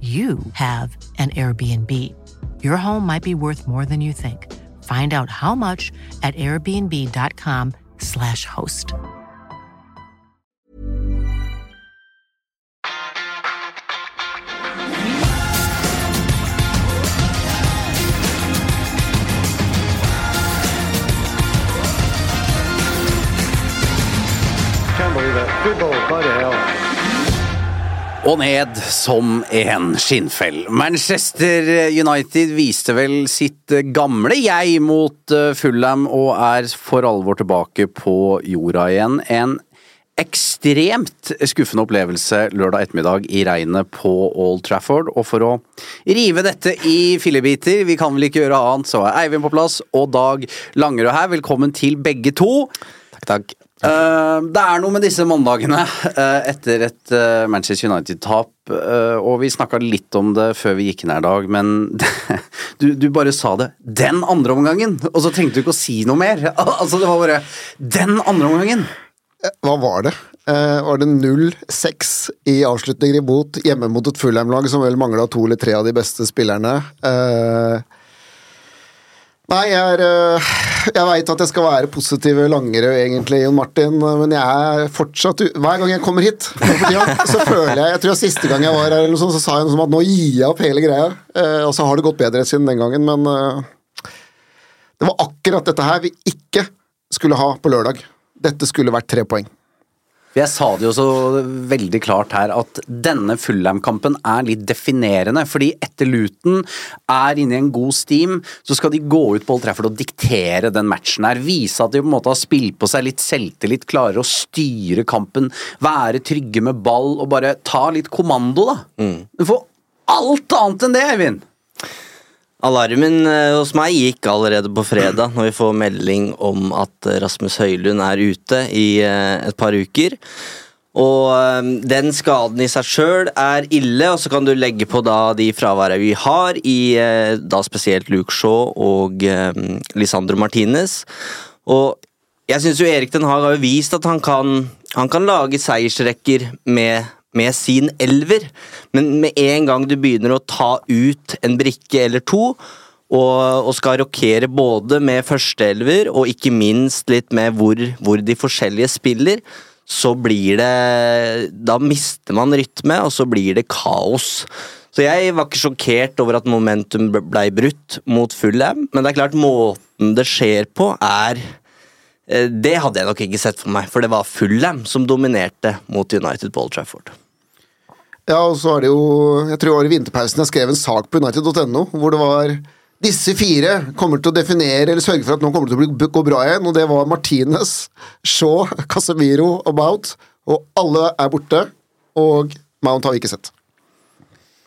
you have an Airbnb. Your home might be worth more than you think. Find out how much at airbnb.com/slash host. Can't believe it. Football, bloody hell. Og ned som en skinnfell. Manchester United viste vel sitt gamle jeg mot eh, Fulham og er for alvor tilbake på jorda igjen. En ekstremt skuffende opplevelse lørdag ettermiddag i regnet på Old Trafford. Og for å rive dette i fillebiter, vi kan vel ikke gjøre annet, så er Eivind på plass og Dag Langerød her. Velkommen til begge to. Takk, takk. Uh, det er noe med disse mandagene uh, etter et uh, Manchester United-tap, og vi snakka litt om det før vi gikk ned i dag, men du, du, bare sa det 'den andre omgangen', og så trengte du ikke å si noe mer. altså, det var bare 'den andre omgangen'. Hva var det? var det 0-6 i avslutninger i bot hjemme mot et Fulheim-lag som vel mangla to eller tre av de beste spillerne? Nei, jeg er Jeg veit at jeg skal være positiv langere, egentlig, Jon Martin, men jeg er fortsatt Hver gang jeg kommer hit, så føler jeg Jeg tror siste gang jeg var her, sånt, så sa jeg noe som at nå gir jeg opp hele greia. Og så har det gått bedre siden den gangen, men det var akkurat dette her vi ikke skulle ha på lørdag. Dette skulle vært tre poeng. Jeg sa det jo så veldig klart her at denne Fullham-kampen er litt definerende. Fordi etter Luton er inne i en god steam, så skal de gå ut på Old Trafford og diktere den matchen her. Vise at de på en måte har spilt på seg litt selvtillit, klarer å styre kampen, være trygge med ball og bare ta litt kommando, da. Mm. får alt annet enn det, Eivind! Alarmen eh, hos meg gikk allerede på fredag, når vi får melding om at eh, Rasmus Høylund er ute i eh, et par uker. Og den skaden i seg sjøl er ille, og så kan du legge på da de fraværene vi har i da spesielt Luke Shaw og Lisandro Martinez. Og jeg syns jo Erik Den Haag har jo vist at han kan, han kan lage seiersrekker med med sin elver, men med en gang du begynner å ta ut en brikke eller to, og, og skal rokere både med førsteelver og ikke minst litt med hvor, hvor, de forskjellige spiller, så blir det Da mister man rytme, og så blir det kaos. Så jeg var ikke sjokkert over at momentum blei brutt mot Fulham, men det er klart måten det skjer på, er eh, det hadde jeg nok ikke sett for meg, for det var Fulham som dominerte mot United på Old Trafford. Ja, og så er det jo Jeg tror det var i vinterpausen jeg skrev en sak på United.no hvor det var disse fire kommer til å definere eller sørge for at nå kommer det til å gå bra igjen, og det var Martinez, Shaw, Casemiro og Mount, og alle er borte, og Mount har vi ikke sett.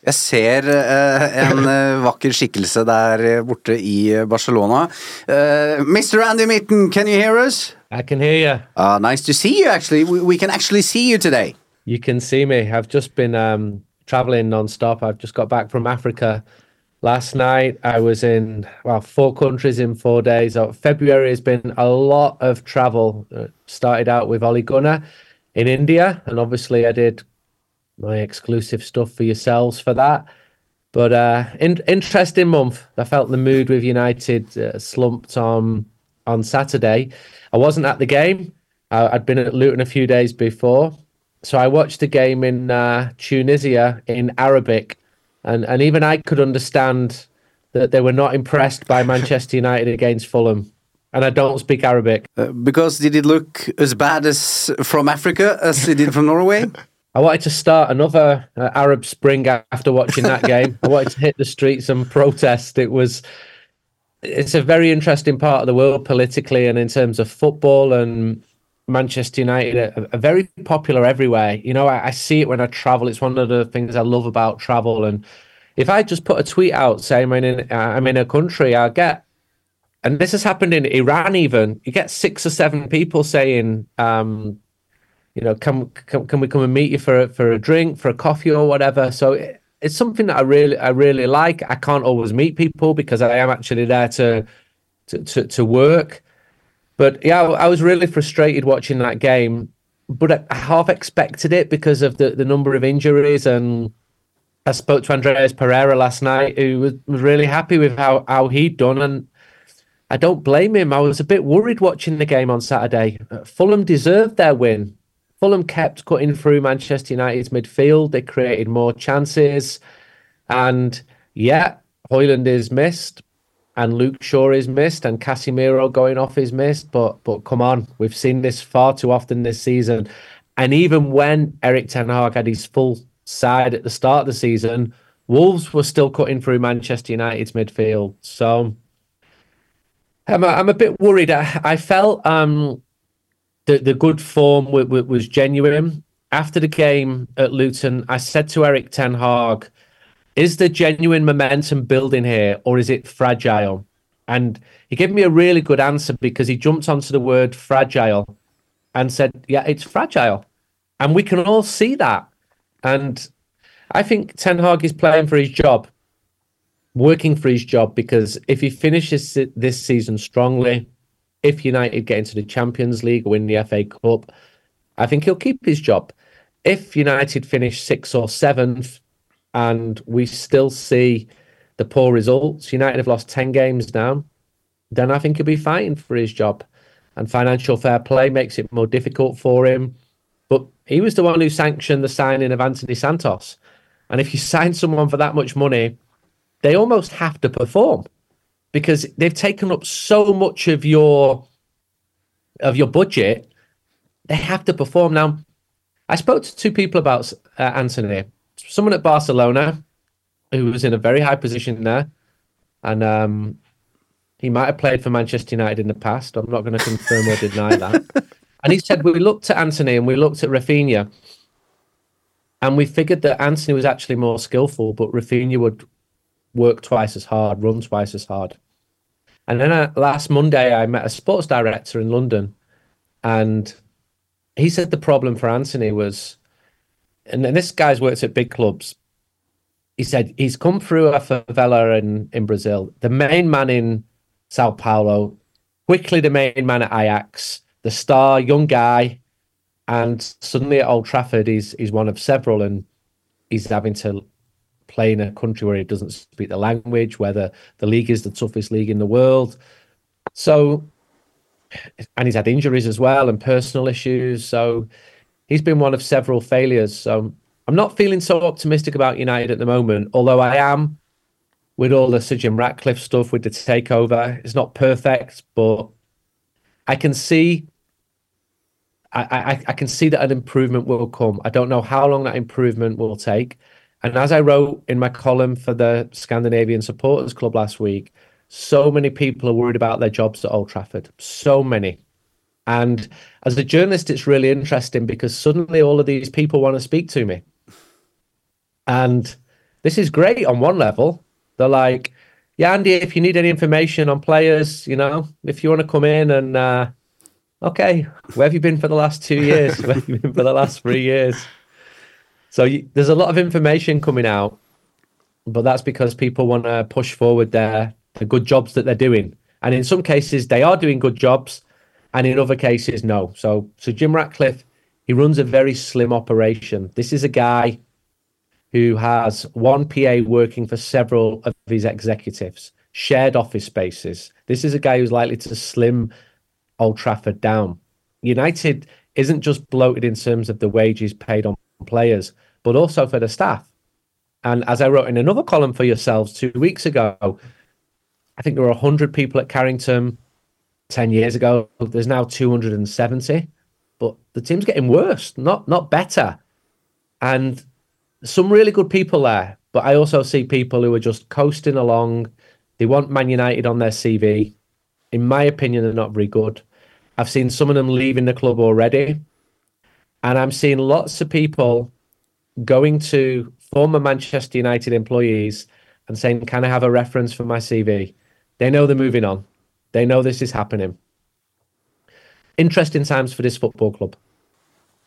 Jeg ser eh, en uh, vakker skikkelse der borte i Barcelona. Uh, Mr. Andy Mitten, can you hear us? I can hear you. Uh, nice to see you, actually. We, we can actually see you today. You can see me. I've just been um, traveling non-stop. I've just got back from Africa last night. I was in well four countries in four days. February has been a lot of travel. Uh, started out with Oli Gunnar in India, and obviously I did my exclusive stuff for yourselves for that. But uh, in, interesting month. I felt the mood with United uh, slumped on on Saturday. I wasn't at the game. I, I'd been at Luton a few days before, so I watched a game in uh, Tunisia in Arabic and and even I could understand that they were not impressed by Manchester United against Fulham. And I don't speak Arabic. Uh, because did it look as bad as from Africa as it did from Norway? I wanted to start another uh, Arab Spring after watching that game. I wanted to hit the streets and protest. It was it's a very interesting part of the world politically and in terms of football and Manchester United are, are very popular everywhere. You know, I, I, see it when I travel. It's one of the things I love about travel. And if I just put a tweet out saying I'm in, I'm in a country, I get, and this has happened in Iran even, you get six or seven people saying, um, you know, can, can, can we come and meet you for for a drink, for a coffee or whatever? So it, it's something that I really I really like. I can't always meet people because I am actually there to to to, to work. But yeah, I, I was really frustrated watching that game. But I half expected it because of the, the number of injuries and I spoke to Andreas Pereira last night, who was, was really happy with how, how he'd done. And I don't blame him. I was a bit worried watching the game on Saturday. Fulham deserved their win. Fulham kept cutting through Manchester United's midfield. They created more chances. And yeah, Hoyland is missed and Luke Shaw is missed and Casemiro going off is missed. But but come on, we've seen this far too often this season. And even when Erik Ten Hag had his full side at the start of the season, Wolves were still cutting through Manchester United's midfield. So I'm a, I'm a bit worried. I, I felt um, the the good form w- w- was genuine. After the game at Luton, I said to Erik Ten Hag, "Is the genuine momentum building here, or is it fragile?" And he gave me a really good answer because he jumped onto the word fragile and said, "Yeah, it's fragile," and we can all see that. And I think Ten Hag is playing for his job, working for his job because if he finishes this season strongly, if United get into the Champions League or win the FA Cup, I think he'll keep his job. If United finish sixth or seventh and we still see the poor results, United have lost 10 games now, then I think he'll be fighting for his job. And financial fair play makes it more difficult for him. But he was the one who sanctioned the signing of Anthony Santos. And if you sign someone for that much money, they almost have to perform because they've taken up so much of your of your budget. They have to perform now. I spoke to two people about uh, Anthony. Someone at Barcelona who was in a very high position there, and um, he might have played for Manchester United in the past. I'm not going to confirm or deny that. And he said we looked at Anthony and we looked at Raphinha, and we figured that Anthony was actually more skillful, but Raphinha would work twice as hard, run twice as hard. And then uh, last Monday, I met a sports director in London, and he said the problem for Anthony was, and, this guy's worked at big clubs. He said he's come through a favela in, in Brazil, the main man in Sao Paulo, quickly the main man at Ajax, the star, young guy, and suddenly at Old Trafford, he's he's one of several, and he's having to play in a country where he doesn't speak the language, whether the league is the toughest league in the world. So, and he's had injuries as well and personal issues. So, he's been one of several failures. So, I'm not feeling so optimistic about United at the moment, although I am with all the Sir Jim Ratcliffe stuff with the takeover. It's not perfect, but I can see. I, I, I can see that an improvement will come. I don't know how long that improvement will take. And as I wrote in my column for the Scandinavian Supporters Club last week, so many people are worried about their jobs at Old Trafford. So many. And as a journalist, it's really interesting because suddenly all of these people want to speak to me. And this is great on one level. They're like, yeah, Andy, if you need any information on players, you know, if you want to come in and, uh, okay, where have you been for the last two years? where have you been for the last three years? So you, there's a lot of information coming out, but that's because people want to push forward their the good jobs that they're doing, and in some cases they are doing good jobs, and in other cases no. So so Jim Ratcliffe, he runs a very slim operation. This is a guy who has one PA working for several of his executives, shared office spaces. This is a guy who's likely to slim Old Trafford down. United isn't just bloated in terms of the wages paid on players, but also for the staff. And as I wrote in another column for yourselves two weeks ago, I think there were 100 people at Carrington 10 years ago. There's now 270, but the team's getting worse, not not better. And some really good people there, but I also see people who are just coasting along. They want Man United on their CV. In my opinion, they're not very good. I've seen some of them leaving the club already. And I'm seeing lots of people going to former Manchester United employees and saying, Can I have a reference for my CV? They know they're moving on. They know this is happening. Interesting times for this football club.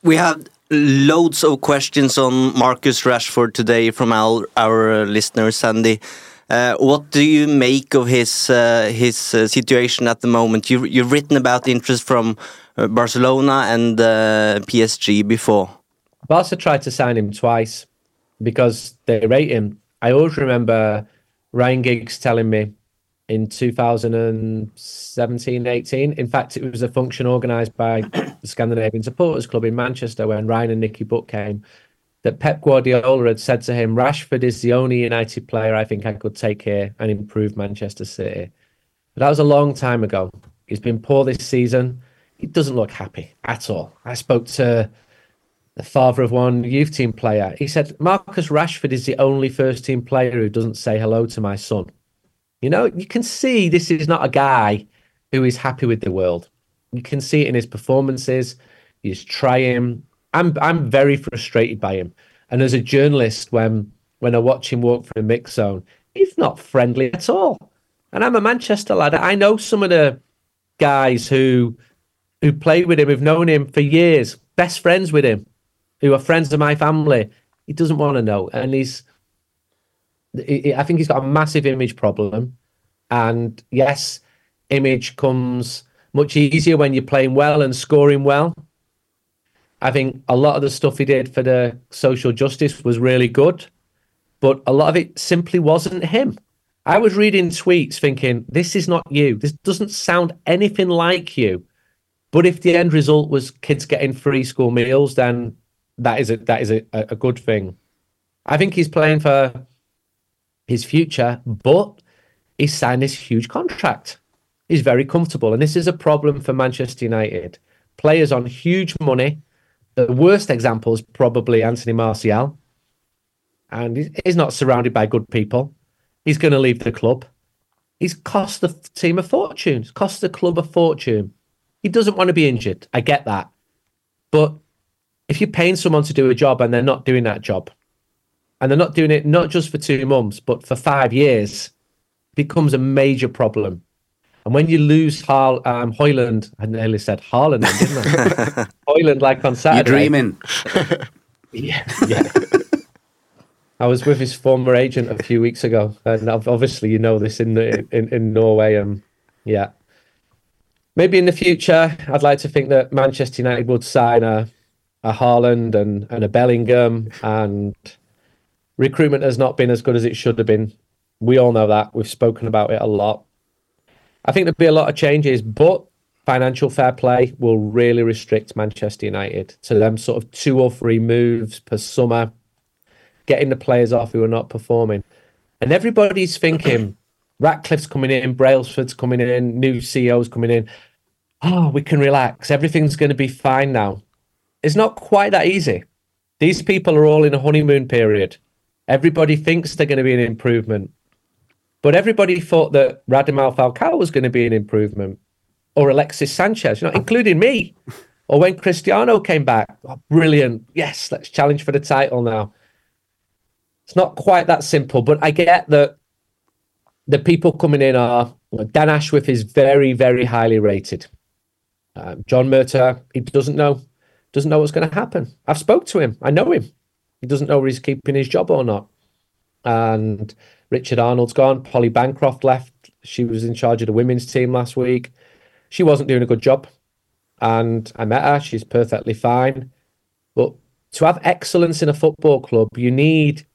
We have loads of questions on Marcus Rashford today from our, our listeners, Sandy. Uh, what do you make of his uh, his uh, situation at the moment? You, you've written about interest from uh, Barcelona and uh, PSG before. Barca tried to sign him twice because they rate him. I always remember Ryan Giggs telling me in 2017 18. In fact, it was a function organised by the Scandinavian Supporters Club in Manchester when Ryan and Nicky Butt came. That Pep Guardiola had said to him, Rashford is the only United player I think I could take here and improve Manchester City. But that was a long time ago. He's been poor this season. He doesn't look happy at all. I spoke to the father of one youth team player. He said, Marcus Rashford is the only first team player who doesn't say hello to my son. You know, you can see this is not a guy who is happy with the world. You can see it in his performances. He's trying. I'm I'm very frustrated by him. And as a journalist, when when I watch him walk through the mix zone, he's not friendly at all. And I'm a Manchester lad. I know some of the guys who who played with him, who've known him for years, best friends with him, who are friends of my family. He doesn't want to know, and he's I think he's got a massive image problem. And yes, image comes much easier when you're playing well and scoring well. I think a lot of the stuff he did for the social justice was really good, but a lot of it simply wasn't him. I was reading tweets thinking, this is not you. This doesn't sound anything like you. But if the end result was kids getting free school meals, then that is a, that is a, a good thing. I think he's playing for his future, but he signed this huge contract. He's very comfortable. And this is a problem for Manchester United. Players on huge money. The worst example is probably Anthony Martial. And he's not surrounded by good people. He's going to leave the club. He's cost the team a fortune. He's cost the club a fortune. He doesn't want to be injured. I get that. But if you're paying someone to do a job and they're not doing that job, and they're not doing it not just for two months, but for five years, becomes a major problem. And when you lose Har- um, Højlund, I nearly said Haaland, didn't I? Højlund, like on Saturday. You're dreaming. yeah, yeah. I was with his former agent a few weeks ago, and obviously you know this in in, in Norway. Um, yeah, maybe in the future, I'd like to think that Manchester United would sign a a Haaland and and a Bellingham and recruitment has not been as good as it should have been. We all know that. We've spoken about it a lot. I think there'll be a lot of changes, but financial fair play will really restrict Manchester United to them sort of two or three moves per summer, getting the players off who are not performing. And everybody's thinking Ratcliffe's coming in, Brailsford's coming in, new CEO's coming in. Oh, we can relax. Everything's going to be fine now. It's not quite that easy. These people are all in a honeymoon period. Everybody thinks they're going to be an improvement. But everybody thought that Radamel Falcao was going to be an improvement, or Alexis Sanchez, you know, including me. Or when Cristiano came back, oh, brilliant. Yes, let's challenge for the title now. It's not quite that simple, but I get that the people coming in are Dan Ashworth is very, very highly rated. Um, John Murtough, he doesn't know, doesn't know what's going to happen. I've spoke to him. I know him. He doesn't know whether he's keeping his job or not. And Richard Arnold's gone. Polly Bancroft left. She was in charge of the women's team last week. She wasn't doing a good job. And I met her. She's perfectly fine. But to have excellence in a football club, you need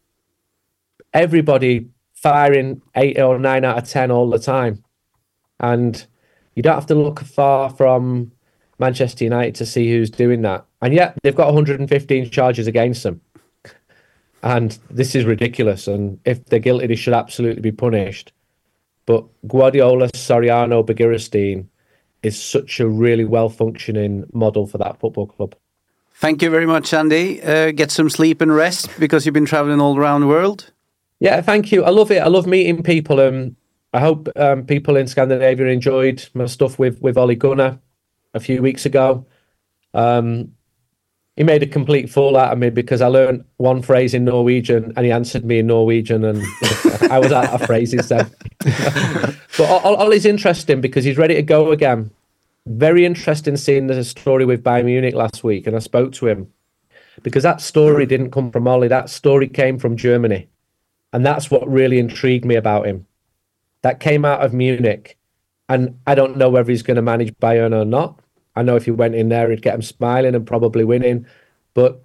everybody firing eight or nine out of 10 all the time. And you don't have to look far from Manchester United to see who's doing that. And yet they've got 115 charges against them. And this is ridiculous. And if they're guilty, they should absolutely be punished. But Guardiola, Soriano, Bagirstein is such a really well functioning model for that football club. Thank you very much, Andy. Uh, get some sleep and rest because you've been traveling all around the world. Yeah, thank you. I love it. I love meeting people. Um, I hope um, people in Scandinavia enjoyed my stuff with with Ollie Gunnar a few weeks ago. Um, he made a complete fool out of me because I learned one phrase in Norwegian and he answered me in Norwegian and I was out of phrases then. but Ollie's interesting because he's ready to go again. Very interesting seeing the story with Bayern Munich last week and I spoke to him because that story didn't come from Ollie. That story came from Germany. And that's what really intrigued me about him. That came out of Munich. And I don't know whether he's going to manage Bayern or not I know if he went in there, he'd get him smiling and probably winning. But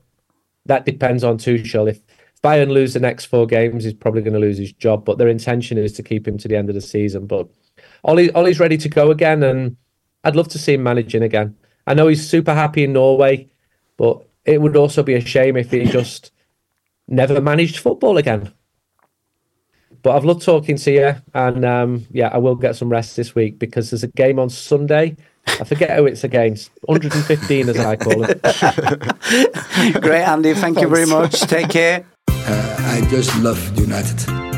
that depends on Tuchel. If Bayern lose the next four games, he's probably going to lose his job. But their intention is to keep him to the end of the season. But Ollie, Ollie's ready to go again, and I'd love to see him managing again. I know he's super happy in Norway, but it would also be a shame if he just never managed football again. But I've loved talking to you, and um, yeah, I will get some rest this week because there's a game on Sunday I forget who it's against. 115, as I call it. Great, Andy. Thank you very much. Take care. Uh, I just love United.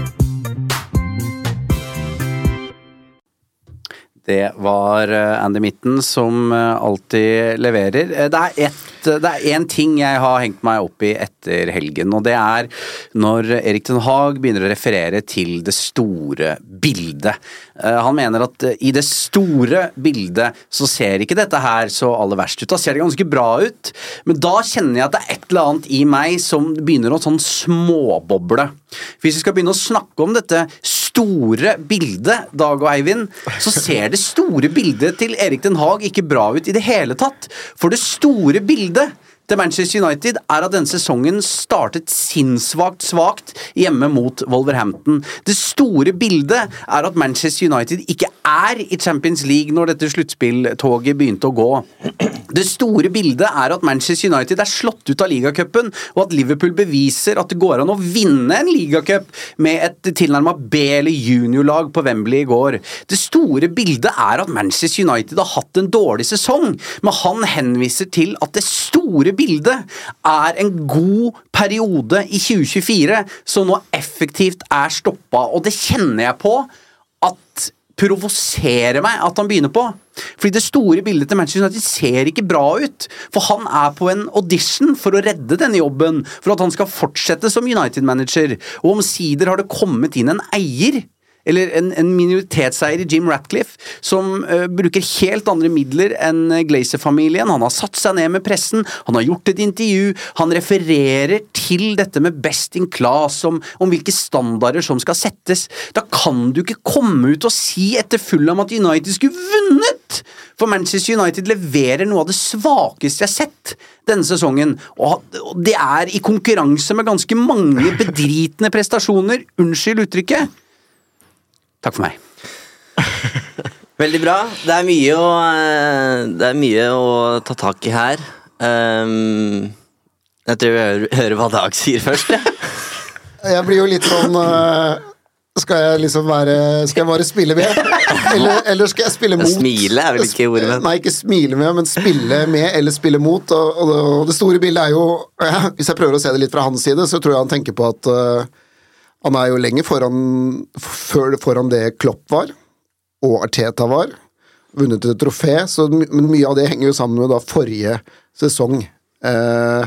Det var eh, Andy Mitten som eh, alltid leverer. Eh, det er én ting jeg har hengt meg opp i etter helgen, og det er når Erik den Haag begynner å referere til det store bildet. Han mener at i det store bildet så ser ikke dette her så aller verst ut. Da ser det ganske bra ut, men da kjenner jeg at det er et eller annet i meg som begynner å sånn småboble. Hvis vi skal begynne å snakke om dette store bildet, Dag og Eivind, så ser det store bildet til Erik Den Haag ikke bra ut i det hele tatt. For det store bildet til Manchester United er at denne sesongen startet sinnssvakt svakt hjemme mot Wolverhampton. Det store bildet er at Manchester United ikke er i Champions League når dette sluttspilltoget begynte å gå. Det store bildet er at Manchester United er slått ut av ligacupen, og at Liverpool beviser at det går an å vinne en ligacup med et tilnærma B- eller juniorlag på Wembley i går. Det store bildet er at Manchester United har hatt en dårlig sesong, men han henviser til at det store bildet er en god periode i 2024 som nå effektivt er stoppa, og det kjenner jeg på at provoserer meg at han begynner på. Fordi det store bildet til Manchester United ser ikke bra ut. For han er på en audition for å redde denne jobben, for at han skal fortsette som United-manager. Og omsider har det kommet inn en eier eller en, en minoritetseier i Jim Ratcliffe, som uh, bruker helt andre midler enn Glazer-familien. Han har satt seg ned med pressen, han har gjort et intervju, han refererer til dette med best in class, om, om hvilke standarder som skal settes. Da kan du ikke komme ut og si etter Fulham at United skulle vunnet! For Manchester United leverer noe av det svakeste jeg har sett denne sesongen, og det er i konkurranse med ganske mange bedritne prestasjoner. Unnskyld uttrykket. Takk for meg. Veldig bra. Det er mye å, eh, det er mye å ta tak i her. Um, jeg tror vi hører, hører hva Dag sier først, jeg. blir jo litt sånn uh, Skal jeg liksom være Skal jeg bare spille med? Eller, eller skal jeg spille mot? Smile er vel ikke ordet, men Nei, ikke smile med, men spille med eller spille mot. Og, og, og det store bildet er jo ja, Hvis jeg prøver å se det litt fra hans side, så tror jeg han tenker på at uh, han er jo lenge foran, foran det Klopp var, og Arteta var. Vunnet et trofé, så, men mye av det henger jo sammen med da forrige sesong. Eh,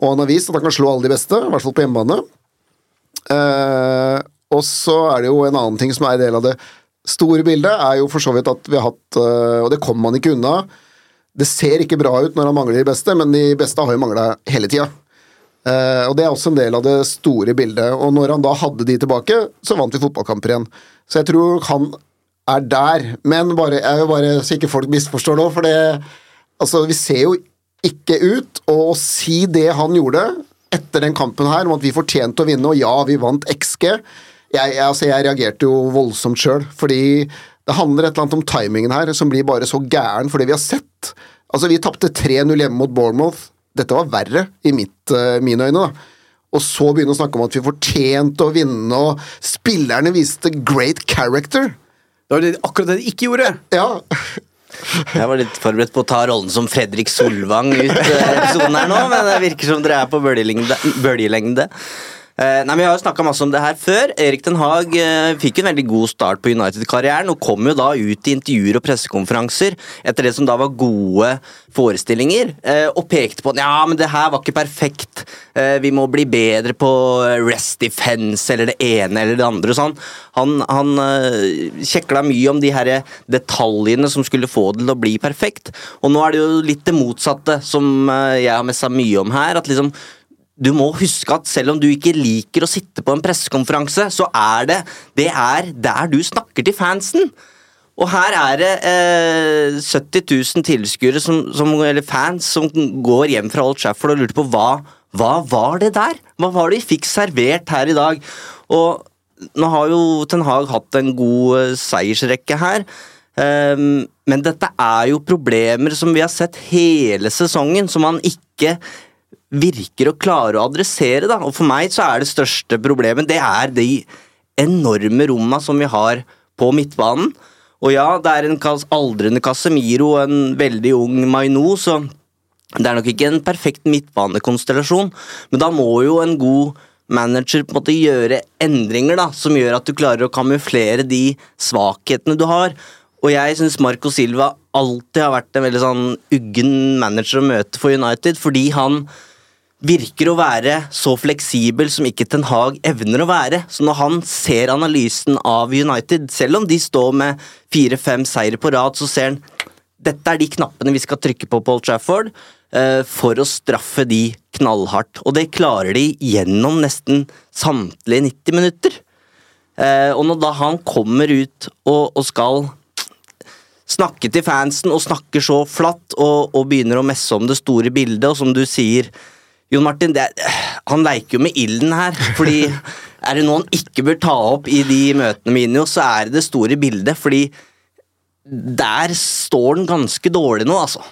og han har vist at han kan slå alle de beste, i hvert fall på hjemmebane. Eh, og så er det jo en annen ting som er en del av det store bildet, er jo for så vidt at vi har hatt eh, Og det kommer man ikke unna. Det ser ikke bra ut når han mangler de beste, men de beste har jo mangla hele tida. Uh, og Det er også en del av det store bildet. Og når han da hadde de tilbake, så vant vi fotballkamper igjen. Så jeg tror han er der. Men bare, jeg vil bare så ikke folk misforstår nå, for det Altså, vi ser jo ikke ut. Og å si det han gjorde etter den kampen her, om at vi fortjente å vinne, og ja, vi vant XG Jeg, jeg, altså, jeg reagerte jo voldsomt sjøl, fordi det handler et eller annet om timingen her, som blir bare så gæren for det vi har sett. Altså, vi tapte 3-0 hjemme mot Bournemouth dette var verre, i mitt, uh, mine øyne. da. og så begynne å snakke om at vi fortjente å vinne, og spillerne viste great character. Det var det, akkurat det de ikke gjorde. Ja, Jeg var litt forberedt på å ta rollen som Fredrik Solvang ut eh, episoden her nå, men det virker som dere er på bølgelengde. bølgelengde. Eh, nei, men Vi har jo snakka masse om det her før. Erik Den Haag eh, fikk en veldig god start på United-karrieren og kom jo da ut i intervjuer og pressekonferanser etter det som da var gode forestillinger, eh, og pekte på at ja, men det her var ikke perfekt. Vi må bli bedre på rest defense eller det ene eller det andre. Sånn. Han, han kjekla mye om de her detaljene som skulle få det til å bli perfekt. Og nå er det jo litt det motsatte som jeg har messa mye om her. at liksom du må huske at selv om du ikke liker å sitte på en pressekonferanse, så er det det er der du snakker til fansen. Og her er det eh, 70 000 tilskuere, eller fans, som går hjem fra Old Shafford og lurer på hva, hva var det der? Hva var det vi fikk servert her i dag? Og nå har jo Ten Hag hatt en god eh, seiersrekke her. Um, men dette er jo problemer som vi har sett hele sesongen, som man ikke virker å klare å adressere. Da. Og for meg så er det største problemet det er de enorme romma som vi har på midtbanen. Og ja, det er en aldrende Casemiro og en veldig ung Maino, så det er nok ikke en perfekt midtbanekonstellasjon, men da må jo en god manager på en måte gjøre endringer da, som gjør at du klarer å kamuflere de svakhetene du har. Og jeg syns Marco Silva alltid har vært en veldig sånn uggen manager å møte for United, fordi han virker å være så fleksibel som ikke Ten Hag evner å være. Så når han ser analysen av United, selv om de står med fire-fem seire på rad, så ser han dette er de knappene vi skal trykke på Paul Trafford eh, for å straffe de knallhardt. Og det klarer de gjennom nesten samtlige 90 minutter. Eh, og når da han kommer ut og, og skal snakke til fansen og snakker så flatt og, og begynner å messe om det store bildet, og som du sier Jon Martin, det han leker jo med ilden her. Fordi er det noe han ikke bør ta opp i de møtene med Injo, så er det det store bildet. Fordi der står den ganske dårlig nå, altså.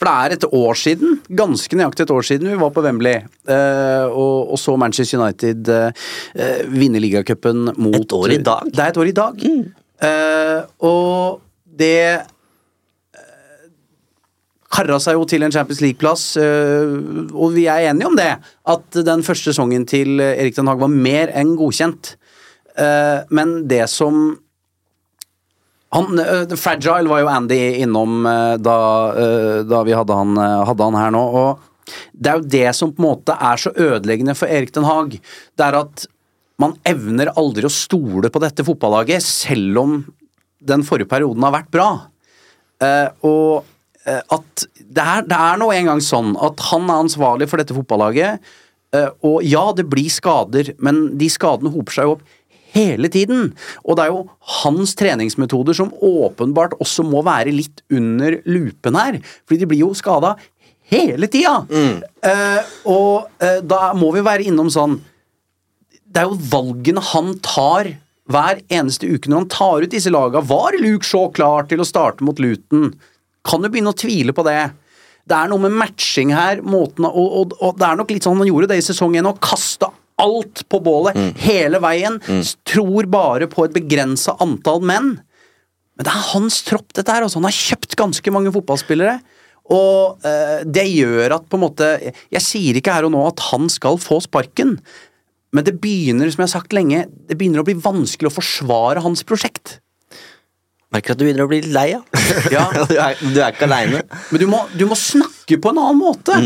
For det er et år siden, ganske nøyaktig et år siden, vi var på Wembley uh, og, og så Manchester United uh, vinne ligacupen mot Et år i dag. Det er et år i dag. Eh, og det karra seg jo til en Champions League-plass, eh, og vi er enige om det. At den første sesongen til Erik Den Haag var mer enn godkjent. Eh, men det som han, eh, Fragile var jo Andy innom eh, da, eh, da vi hadde han, eh, hadde han her nå. Og det er jo det som på en måte er så ødeleggende for Erik Den Haag. Det er at man evner aldri å stole på dette fotballaget, selv om den forrige perioden har vært bra. Eh, og eh, at det er, det er nå engang sånn at han er ansvarlig for dette fotballaget. eh, og ja, det blir skader, men de skadene hoper seg opp hele tiden. Og det er jo hans treningsmetoder som åpenbart også må være litt under lupen her. Fordi de blir jo skada hele tida. Eh, og uh, da må vi være innom sånn Det er jo valgene han tar hver eneste uke når han tar ut disse laga. Var Luke Shaw klar til å starte mot Luton? Kan du begynne å tvile på det? Det er noe med matching her, måten, og, og, og det er nok litt sånn han gjorde det i sesong 1 og kasta alt på bålet hele veien. Tror bare på et begrensa antall menn. Men det er hans tropp, dette her. Altså. Han har kjøpt ganske mange fotballspillere. Og eh, det gjør at på en måte Jeg sier ikke her og nå at han skal få sparken, men det begynner, som jeg har sagt lenge, det begynner å bli vanskelig å forsvare hans prosjekt. Merker at du begynner å bli litt lei, ja. Ja. du, er, du er ikke aleine. Men du må, du må snakke på en annen måte.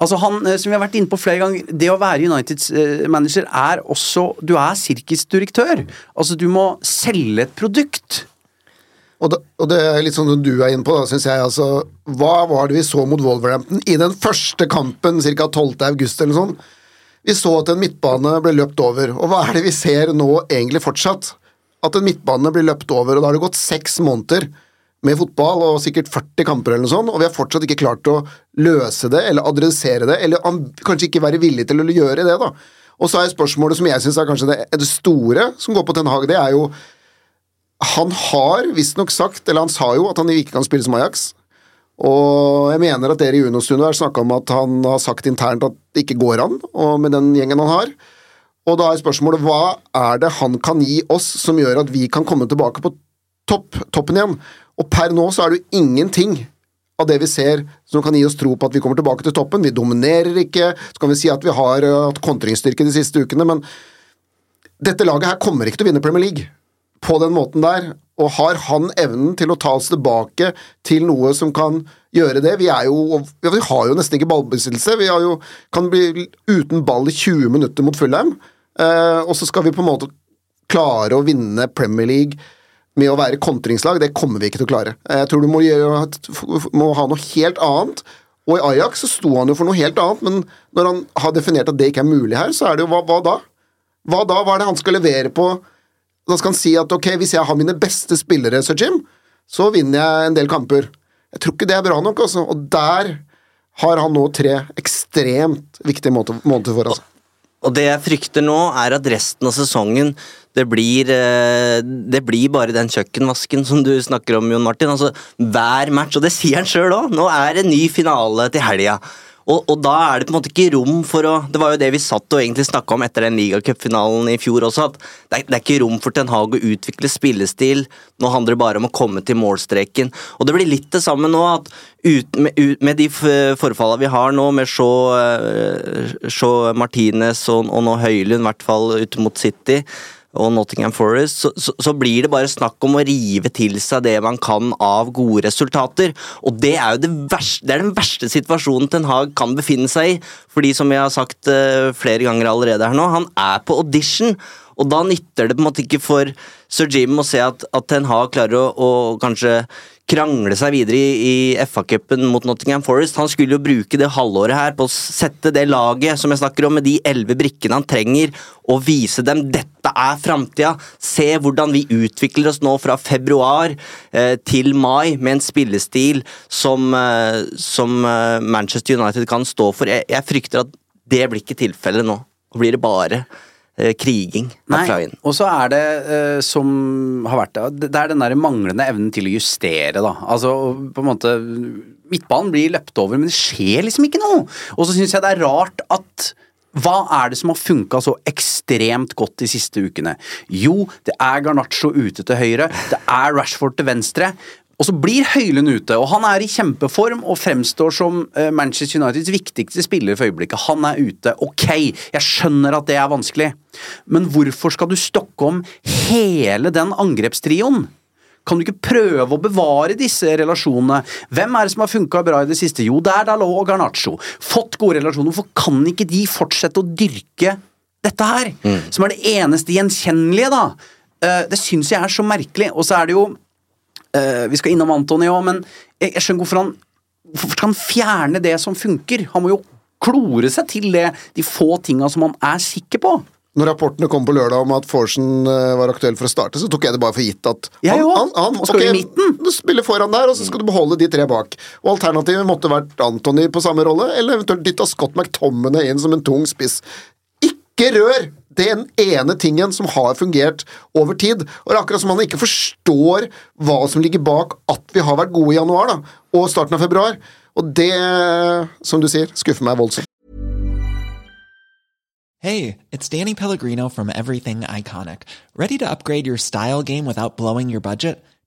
Altså han, eh, som vi har vært inne på flere ganger, Det å være Uniteds eh, manager er også Du er sirkusdirektør. Altså, du må selge et produkt. Og det, og det er litt sånn som du er inne på, da, syns jeg. Altså, hva var det vi så mot Wolverhampton i den første kampen ca. 12. august eller noe sånt? Vi så at en midtbane ble løpt over. Og hva er det vi ser nå egentlig fortsatt? At en midtbane blir løpt over, og da har det gått seks måneder med fotball og sikkert 40 kamper eller noe sånt, og vi har fortsatt ikke klart å løse det eller adressere det, eller kanskje ikke være villig til å gjøre det, da. Og så er spørsmålet som jeg syns er kanskje det, det store som går på Ten Hag, det er jo Han har visstnok sagt, eller han sa jo, at han ikke kan spille som Ajax. Og jeg mener at dere i Uno-studio har snakka om at han har sagt internt at det ikke går an, og med den gjengen han har. Og da er spørsmålet hva er det han kan gi oss som gjør at vi kan komme tilbake på topp, toppen igjen? Og per nå så er det jo ingenting av det vi ser som kan gi oss tro på at vi kommer tilbake til toppen. Vi dominerer ikke, så kan vi si at vi har uh, hatt kontringsstyrke de siste ukene, men dette laget her kommer ikke til å vinne Premier League på den måten der. Og har han evnen til å ta oss tilbake til noe som kan gjøre det? Vi, jo, vi har jo nesten ikke ballbesittelse. Vi jo, kan bli uten ball i 20 minutter mot Fulham, uh, og så skal vi på en måte klare å vinne Premier League med å være kontringslag, det kommer vi ikke til å klare. Jeg tror du må, gjøre, må ha noe helt annet. Og i Ajax så sto han jo for noe helt annet, men når han har definert at det ikke er mulig her, så er det jo hva, hva da? Hva da? Hva er det han skal levere på? Da skal han si at ok, hvis jeg har mine beste spillere, Sir Jim, så vinner jeg en del kamper. Jeg tror ikke det er bra nok, altså. Og der har han nå tre ekstremt viktige måneder for oss. Og det jeg frykter nå, er at resten av sesongen det blir, eh, det blir bare den kjøkkenvasken som du snakker om, Jon Martin. Altså, hver match, og det sier han sjøl òg, nå er det ny finale til helga. Og, og, da er det på en måte ikke rom for å Det var jo det vi satt og egentlig snakka om etter den ligacupfinalen i fjor også, at det er, det er, ikke rom for Ten Hag å utvikle spillestil. Nå handler det bare om å komme til målstreken. Og det blir litt det samme nå, at ut, med, ut, med, de forfallene vi har nå, med Shaw, uh, Shaw Martinez og, og nå Høylund, i hvert fall ut mot City og Nottingham Forest, så, så, så, blir det bare snakk om å rive til seg det man kan av gode resultater. Og det er jo det verste, det er den verste situasjonen Ten Hag kan befinne seg i. Fordi, som jeg har sagt uh, flere ganger allerede her nå, han er på audition. Og da nytter det på en måte ikke for Sir Jim å se at, at Ten Hag klarer å, å kanskje krangle seg videre i, i FA-cupen mot Nottingham Forest. Han skulle jo bruke det halvåret her på å sette det laget som jeg snakker om, med de elleve brikkene han trenger, og vise dem dette er framtida. Se hvordan vi utvikler oss nå fra februar eh, til mai med en spillestil som, eh, som eh, Manchester United kan stå for. Jeg, jeg frykter at det blir ikke tilfellet nå. Blir det bare kriging Nei, Og så er det uh, som har vært det, det er den der manglende evnen til å justere, da. Altså på en måte Midtbanen blir løpt over, men det skjer liksom ikke noe. Og så syns jeg det er rart at hva er det som har funka så ekstremt godt de siste ukene? Jo, det er Garnaccio ute til høyre, det er Rashford til venstre. Og så blir Høylund ute, og han er i kjempeform og fremstår som eh, Manchester Uniteds viktigste spiller for øyeblikket. Han er ute. Ok, jeg skjønner at det er vanskelig, men hvorfor skal du stokke om hele den angrepstrioen? Kan du ikke prøve å bevare disse relasjonene? Hvem er det som har funka bra i det siste? Jo, det er Dalot og Garnaccio. Fått gode relasjoner. Hvorfor kan ikke de fortsette å dyrke dette her? Mm. Som er det eneste gjenkjennelige, da. Eh, det syns jeg er så merkelig. Og så er det jo Uh, vi skal innom Antony òg, men jeg, jeg, skjønner hvorfor han Hvorfor skal han fjerne det som funker? Han må jo klore seg til det, de få tinga som han er sikker på. Når rapportene kom på lørdag om at Forsen uh, var aktuell for å starte, så tok jeg det bare for gitt at han, han, han okay, i midten. Du spiller foran der, og så skal du beholde de tre bak. Og Alternativet måtte vært Antony på samme rolle, eller eventuelt dytta Scott McTommene inn som en tung spiss. Ikke rør den ene tingen som har fungert over tid. Og det er akkurat som man ikke forstår hva som ligger bak at vi har vært gode i januar da, og starten av februar. Og det, som du sier, skuffer meg voldsomt. Hey, it's Danny Pellegrino from Everything Iconic. Ready to upgrade your style game without blowing your budget?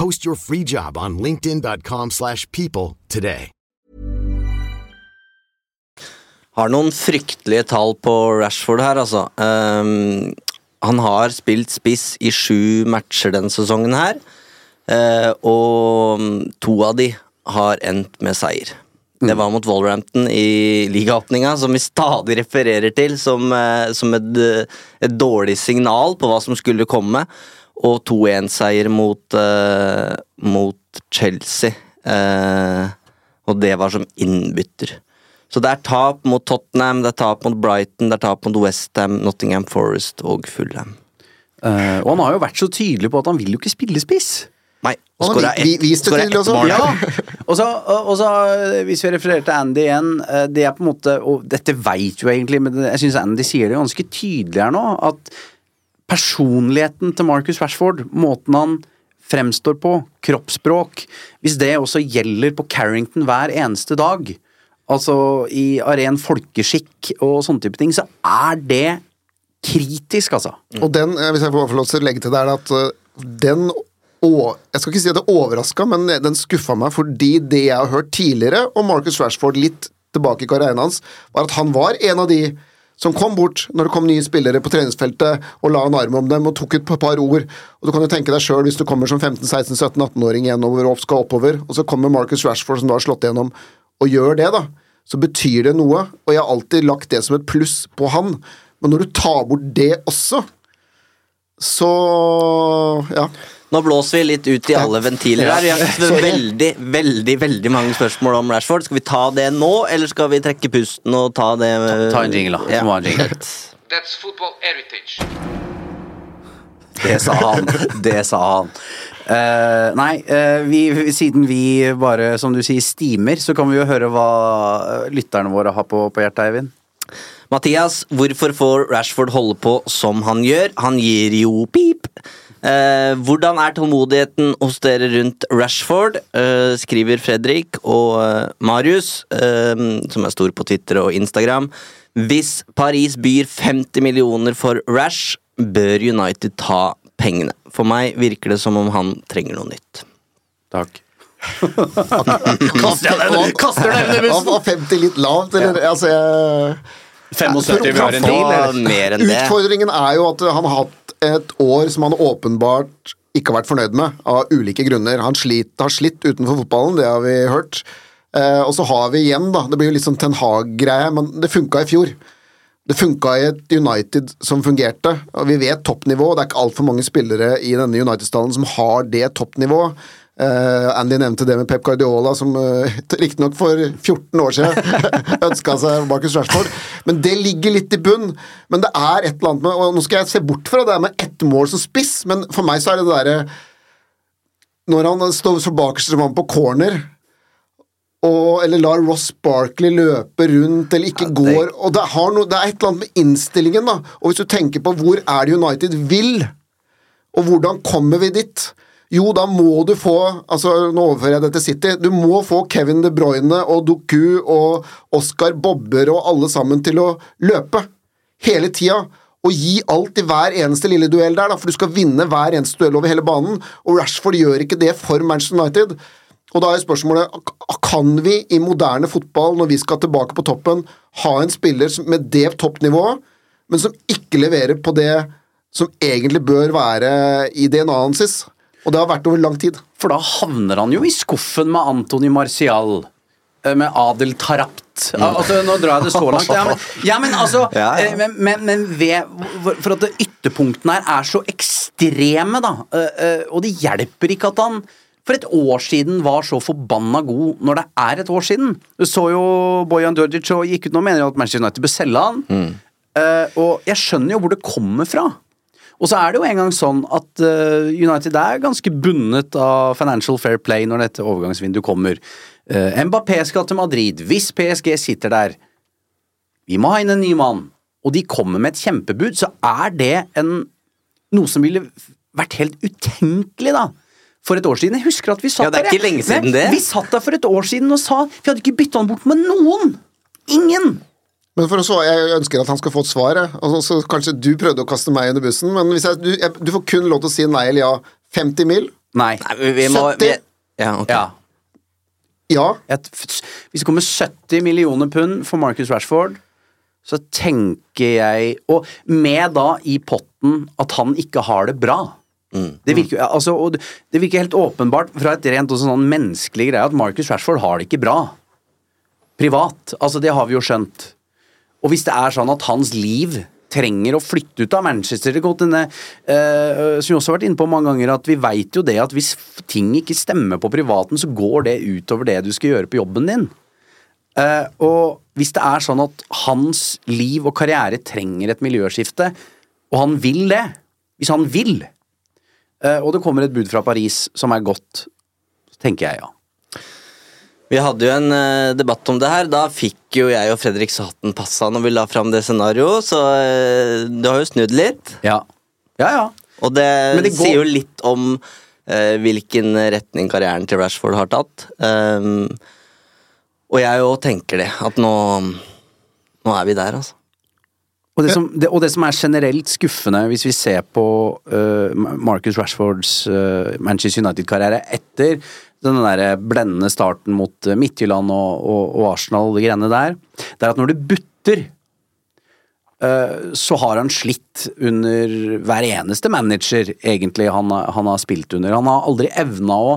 Post your free job on linkedin.com/people slash people today. Har noen fryktelige tall på Rashford her, altså. Um, han har spilt spiss i sju matcher denne sesongen her. Uh, og to av de har endt med seier. Det var mot Wolverhampton i ligaåpninga, som vi stadig refererer til som, eh, som et, eh, et dårlig signal på hva som skulle komme. Og 2-1-seier mot, uh, mot Chelsea. Uh, og det var som innbytter. Så det er tap mot Tottenham, det er tap mot Brighton, det er tap mot Westham, Nottingham Forest og Fulham. Uh, og han har jo vært så tydelig på at han vil jo ikke spille spiss. Nei, Og skåra ett mål. Ja, og så, og så, hvis vi refererer til Andy igjen, eh, det er på en måte Og dette veit jo egentlig, men jeg syns Andy sier det ganske tydelig her nå, at personligheten til Marcus Rashford, måten han fremstår på, kroppsspråk Hvis det også gjelder på Carrington hver eneste dag, altså i aren folkeskikk og sånne type ting, så er det kritisk, altså. Og den, eh, hvis jeg får lov til å legge til det, er at eh, den og Jeg skal ikke si at det overraska, men den skuffa meg fordi det jeg har hørt tidligere om Marcus Rashford litt tilbake i karrieren hans, var at han var en av de som kom bort når det kom nye spillere på treningsfeltet og la en arm om dem og tok et par ord. Og Du kan jo tenke deg sjøl hvis du kommer som 15-16-17-18-åring gjennover og skal oppover, og så kommer Marcus Rashford, som da har slått gjennom, og gjør det, da. Så betyr det noe, og jeg har alltid lagt det som et pluss på han. Men når du tar bort det også, så ja. Nå blåser vi litt ut i alle ventiler her. Vi har veldig, veldig veldig mange spørsmål om Rashford. Skal vi ta det nå, eller skal vi trekke pusten og ta det Ta, ta en jingle, da. Ja. Det en jingle. That's football heritage. Det sa han. Det sa han. Uh, nei, uh, vi, siden vi bare, som du sier, stimer, så kan vi jo høre hva lytterne våre har på, på hjertet, Eivind. Mathias, hvorfor får Rashford holde på som han gjør? Han gir jo pip. Eh, hvordan er tålmodigheten hos dere rundt Rashford? Eh, skriver Fredrik og eh, Marius, eh, som er stor på Twitter og Instagram. Hvis Paris byr 50 millioner for Rash, bør United ta pengene. For meg virker det som om han trenger noe nytt. Takk. Kaster jeg kaster deg under bussen! Var 50 litt lavt, eller? Altså, jeg 75 vi har en deal, eller? mer enn det. Utfordringen er jo at han har hatt et år som han åpenbart ikke har vært fornøyd med, av ulike grunner. Han slit, har slitt utenfor fotballen, det har vi hørt. Eh, og så har vi igjen, da, det blir jo litt sånn Ten Hag-greie, men det funka i fjor. Det funka i et United som fungerte, og vi vet toppnivå. Det er ikke altfor mange spillere i denne United-stallen som har det toppnivået. Eh, Andy nevnte det med Pep Guardiola, som uh, riktignok for 14 år siden ønska seg Marcus Rashford. Men det ligger litt i bunn. Men det er et eller annet med og Nå skal jeg se bort fra det med ett mål som spiss, men for meg så er det det derre Når han står så bakerst som han på corner og, eller lar Ross Barkley løpe rundt, eller ikke går og det, har noe, det er et eller annet med innstillingen, da. Og hvis du tenker på hvor er det United vil, og hvordan kommer vi dit? Jo, da må du få altså Nå overfører jeg det til City. Du må få Kevin De Bruyne og Doku og Oscar Bobber og alle sammen til å løpe. Hele tida. Og gi alt i hver eneste lille duell der, da, for du skal vinne hver eneste duell over hele banen. Og Rashford gjør ikke det for Manchester United. Og da er spørsmålet kan vi i moderne fotball, når vi skal tilbake på toppen, ha en spiller med det toppnivået, men som ikke leverer på det som egentlig bør være i DNA-en hans? Og det har vært over lang tid. For da havner han jo i skuffen med Antony Marcial. eh, Med Adel Tarapt. Altså, nå drar jeg det så langt. Ja, men, ja, men altså Ja, ja. eh, Men, men, ved, For at ytterpunktene her er så ekstreme, da. eh, Og det hjelper ikke at han for et år siden var så forbanna god når det er et år siden. Du så jo Bojan Djordjic og gikk ut nå og mener at Manchester United bør selge han. Eh, og jeg skjønner jo hvor det kommer fra. Og så er det jo engang sånn at eh, United er ganske bundet av financial fair play når dette overgangsvinduet kommer. Eh, Mbappé skal til Madrid. Hvis PSG sitter der Vi må ha inn en ny mann. Og de kommer med et kjempebud, så er det en, noe som ville vært helt utenkelig, da. For et år siden. Jeg husker at vi satt Ja, det er der, ikke lenge siden det. Vi satt der for et år siden og sa Vi hadde ikke bytta han bort med noen! Ingen! Men for å svare, Jeg ønsker at han skal få et svar. Altså, kanskje du prøvde å kaste meg under bussen, men hvis jeg, du, jeg, du får kun lov til å si nei eller ja. 50 mil? Nei. Nei, vi, må 70? vi, Ja, okay. Ja. Ja. Et, hvis det kommer 70 millioner pund for Marcus Rashford, så tenker jeg Og med da i potten at han ikke har det bra. Det, virker, altså, og det- virker helt åpenbart fra et rent sånn menneskelig greie at Marcus Rashford har det ikke bra. Privat. Altså, det har vi jo skjønt. Og hvis det er sånn at hans liv trenger å flytte ut av Manchester det denne, uh, Som vi også har vært inne på mange ganger, at vi veit jo det at hvis ting ikke stemmer på privaten, så går det utover det du skal gjøre på jobben din. Uh, og hvis det er sånn at hans liv og karriere trenger et miljøskifte, og han vil det, hvis han vil, uh, og det kommer et bud fra Paris som er godt, så tenker jeg ja. Vi hadde jo en uh, debatt om det her. Da fikk jo jeg og Fredrik Saten passa når vi la fram det scenarioet, så uh, du har jo snudd litt. Ja, ja. ja. Og det, det går- sier jo litt om uh, hvilken retning karrieren til Rashford har tatt. Um, og jeg jo tenker det, at nå, nå er vi der, altså. Og det, som, det, og det som er generelt skuffende, hvis vi ser på uh, Marcus Rashfords uh, Manchester United-karriere etter den der blendende starten mot eh, Midtjylland og, og, og Arsenal og de greiene der, det er at når du butter, eh, så har han slitt under hver eneste manager, egentlig, han, han har spilt under. Han har aldri evna å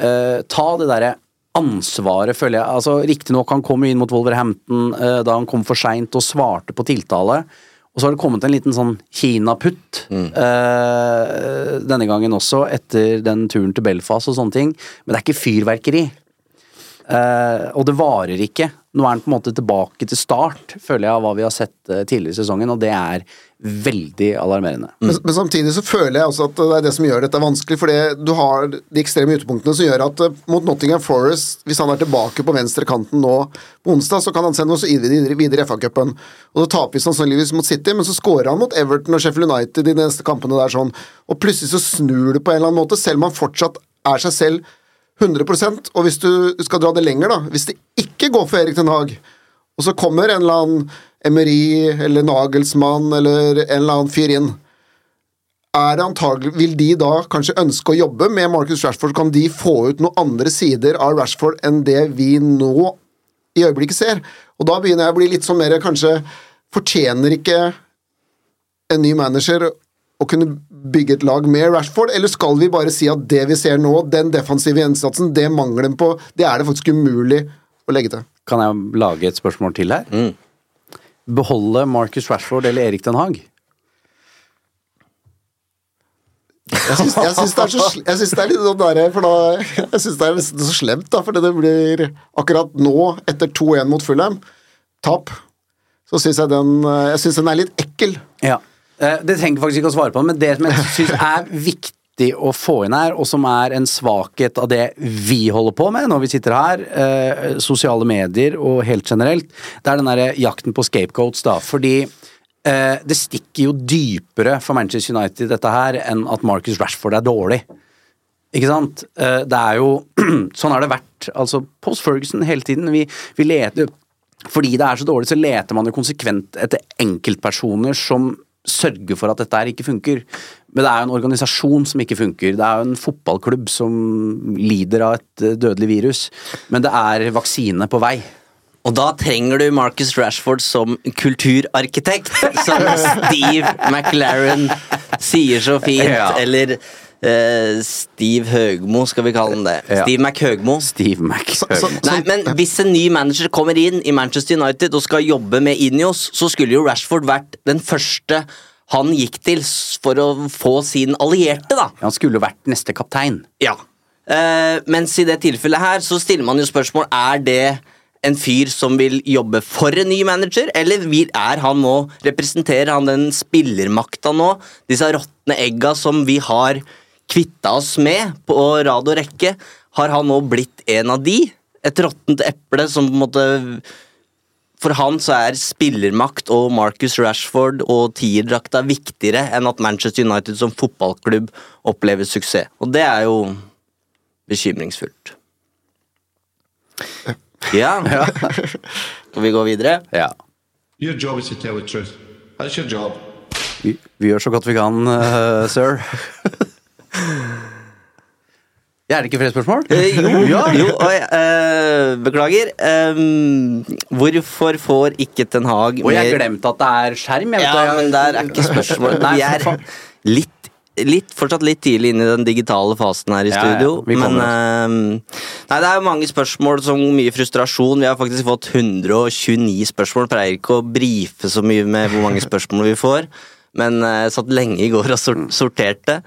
uh, ta det derre ansvaret, føler jeg. Altså, Riktignok, han kom inn mot Wolverhampton uh, da han kom for seint og svarte på tiltale. Og så har det kommet en liten sånn Kina-putt eh, denne gangen også, etter den turen til Belfast og sånne ting. Men det er ikke fyrverkeri. Eh, og det varer ikke. Nå er han på en måte tilbake til start, føler jeg, av hva vi har sett eh, tidligere i sesongen, og det er veldig alarmerende. Men, men samtidig så føler jeg også at det er det som gjør dette vanskelig. For du har de ekstreme ytterpunktene som gjør at eh, mot Nottingham Forest, hvis han er tilbake på venstre kanten nå på onsdag, så kan han sende oss videre, videre i FA-cupen. Og da taper vi sannsynligvis mot City, men så scorer han mot Everton og Sheffield United i de neste kampene der sånn. Og plutselig så snur det på en eller annen måte, selv om han fortsatt er seg selv 100% Og hvis du skal dra det lenger, da, hvis det ikke går for Erik Den Haag, og så kommer en eller annen Emery eller Nagelsmann eller en eller annen fyr inn er det antagelig, Vil de da kanskje ønske å jobbe med Marcus Rashford? Kan de få ut noen andre sider av Rashford enn det vi nå i øyeblikket ser? Og da begynner jeg å bli litt sånn mer kanskje Fortjener ikke en ny manager å kunne bygge et lag med Rashford, eller skal vi bare si at det vi ser nå, den defensive innsatsen, det mangelen på, det er det faktisk umulig å legge til? Kan jeg lage et spørsmål til her? Beholde Marcus Rashford eller Erik Den Haag? Jeg syns, jeg syns det er så jeg syns det er litt sånn der, for da Jeg syns det er nesten så slemt, da, fordi det blir akkurat nå, etter 2-1 mot Fulham, tap, så syns jeg den Jeg syns den er litt ekkel. Ja. Eh, Det trenger jeg faktisk ikke å svare på, men det som jeg syns er viktig å få inn her, og som er en svakhet av det vi holder på med når vi sitter her, eh, sosiale medier og helt generelt, det er den derre jakten på scapegoats, da. Fordi eh, det stikker jo dypere for Manchester United dette her enn at Marcus Rashford er dårlig. Ikke sant? Det er jo Sånn har det vært. Altså, post Ferguson hele tiden. Vi, vi leter Fordi det er så dårlig, så leter man jo konsekvent etter enkeltpersoner som sørger for at dette her ikke funker. Men det er jo en organisasjon som ikke funker. Det er jo en fotballklubb som lider av et eh, dødelig virus. Men det er vaksine på vei. Og da trenger du Marcus Rashford som kulturarkitekt, som Steve McLaren sier så fint. Eller eh, Steve Høgmo, skal vi kalle han det. Ja. Steve McHøgmo. Steve Mac. Nei, men Hvis en ny manager kommer inn i Manchester United og skal jobbe med Inios, så skulle jo Rashford vært den første han gikk til s- for å få sin allierte, da. Han skulle jo vært neste kaptein. Ja. Eh, mens i det tilfellet her så stiller man jo spørsmål Er det en fyr som vil jobbe for en ny manager, eller vil, er han nå representerer han den spillermakta nå? Disse råtne egga som vi har kvitta oss med på rad og rekke. Har han nå blitt en av de? et råttent eple som på en måte For han så er spillermakt og Marcus Rashford og tierdrakta viktigere enn at Manchester United som fotballklubb opplever suksess. Og det er jo bekymringsfullt. Ja. Skal vi gå videre? Ja. Your job is to tell the truth. That's your job. Vi, vi gjør så godt vi kan, uh, sir. Ja, er det ikke flere spørsmål? Eh, jo, jo oi, eh, beklager. Um, hvorfor får ikke Ten Hag Og jeg glemte at det er skjerm. Jeg vet Ja, det. men der er ikke spørsmål. Vi er litt, litt, fortsatt litt tidlig inn i den digitale fasen her i Ja, ja, studio. Ja, men ehm, Nei, det er mange spørsmål som mye frustrasjon. Vi har faktisk fått 129 spørsmål. Pleier ikke å brife så mye med hvor mange spørsmål vi får. Men eh, satt lenge i går og sor sorterte.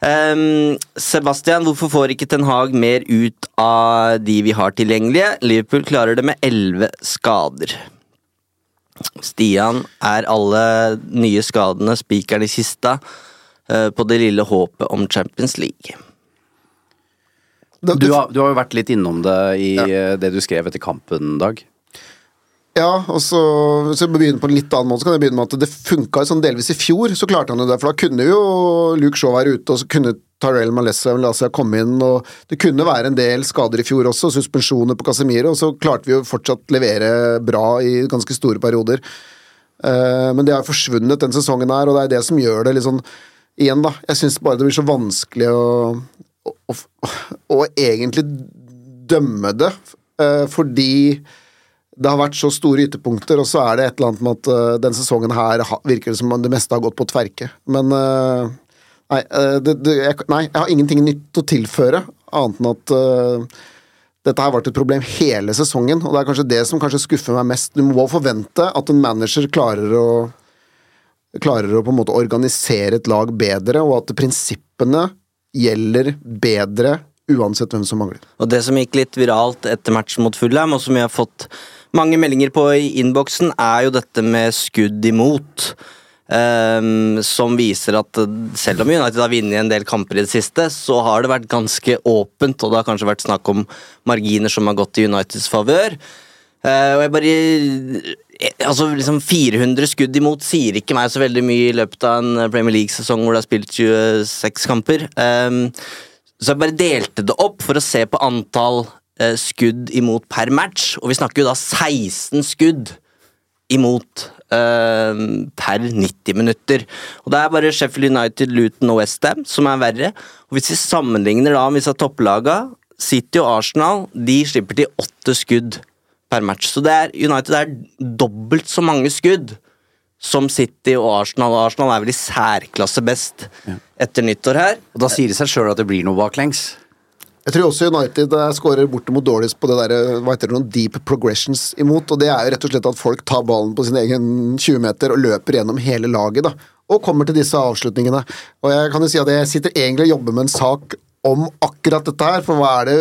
Ehm, Sebastian, hvorfor får ikke Ten Hag mer ut av de vi har tilgjengelige? Liverpool klarer det med 11 skader. Stian, er alle nye skadene spikeren i kista uh, på det lille håpet om Champions League? Du har, du har jo vært litt innom det i ja. det du skrev etter kampen, Dag. Ja, og så Hvis begynne på en litt annen måte, så kan jeg begynne med at det funka sånn delvis i fjor. Så klarte han det, for da kunne jo Luke Shaw være ute, og så kunne Tyrell Malessa Malessa komme inn, og det kunne være en del skader i fjor også, suspensjoner på Casemiro, og så klarte vi jo fortsatt levere bra i ganske store perioder. Eh, men det har forsvunnet den sesongen her, og det er det som gjør det litt sånn Igjen, da. Jeg syns bare det blir så vanskelig å, å, å, å egentlig dømme det, eh, fordi det har vært så store ytterpunkter, og så er det et eller annet med at uh, den sesongen her virker det som om det meste har gått på tverke. Men uh, nei, uh, det, det, jeg, nei, jeg har ingenting nytt å tilføre, annet enn at dette har vært et problem hele sesongen, og det er kanskje det som kanskje skuffer meg mest. Du må forvente at en manager klarer å klarer å på en måte organisere et lag bedre, og at prinsippene gjelder bedre uansett hvem som mangler. Og det som gikk litt viralt etter matchen mot Fulham, og som vi har fått mange meldinger på i innboksen, er jo dette med skudd imot. Um, som viser at selv om United har vunnet en del kamper i det siste, så har det vært ganske åpent, og det har kanskje vært snakk om marginer som har gått i Uniteds favør. Uh, Altså liksom 400 skudd imot sier ikke meg så veldig mye i løpet av en Premier League-sesong hvor det har spilt 26 kamper. Um, så jeg bare delte det opp for å se på antall skudd imot per match, og vi snakker jo da 16 skudd imot eh, per 90 minutter. Og det er bare Sheffield United, Luton og Westham som er verre. Og hvis vi sammenligner da med disse topplaga, City og Arsenal, de slipper til åtte skudd per match. Så det er, United er dobbelt så mange skudd som City og Arsenal. Og Arsenal er vel i særklasse best etter nyttår her. Og da sier det seg sjøl at det blir noe baklengs. Jeg tror også United eh, skårer bortimot dårligst på det der, eh, hva heter det, noen deep progressions imot, og det er jo rett og slett at folk tar ballen på sin egen 20 meter og løper gjennom hele laget, da, og kommer til disse avslutningene. Og jeg kan jo si at jeg sitter egentlig og jobber med en sak om akkurat dette her, for hva er det,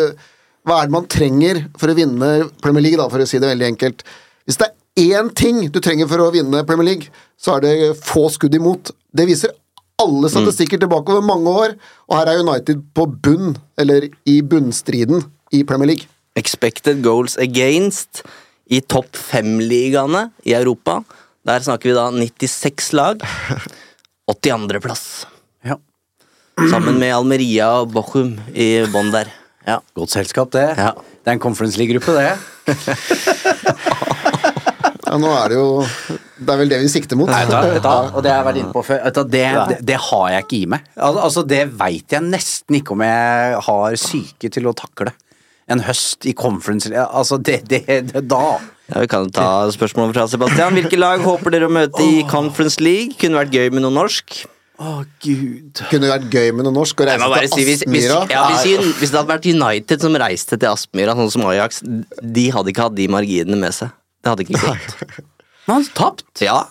hva er det man trenger for å vinne Premier League, da, for å si det veldig enkelt. Hvis det er én ting du trenger for å vinne Premier League, så er det få skudd imot. Det viser alle statistikker tilbake over mange år, og her er United på bunn, eller i bunnstriden, i Premier League. Expected goals against i topp fem-ligaene i Europa. Der snakker vi da 96 lag. 82.-plass. Ja. Sammen med Almeria og Bochum i bånn der. Ja. Godt selskap, det. Ja. Det er en Conference League-gruppe, det. Ja, nå er det jo Det er vel det vi sikter mot. Nei, da, da, og det har jeg vært inne på før. Det, det, det har jeg ikke i meg. Altså, Det veit jeg nesten ikke om jeg har syke til å takle. En høst i conference Altså, det, det, det Da Ja, Vi kan ta spørsmålet fra Sebastian. Hvilke lag håper dere å møte i Conference League? Kunne vært gøy med noe norsk. Å, gud. Kunne vært gøy med noe norsk å reise bare til si, hvis, hvis, ja, hvis, hvis det hadde vært United som reiste til Aspmyra, sånn som Ajax, de hadde ikke hatt de marginene med seg. Det hadde ikke gått. Men han tapt. Ja,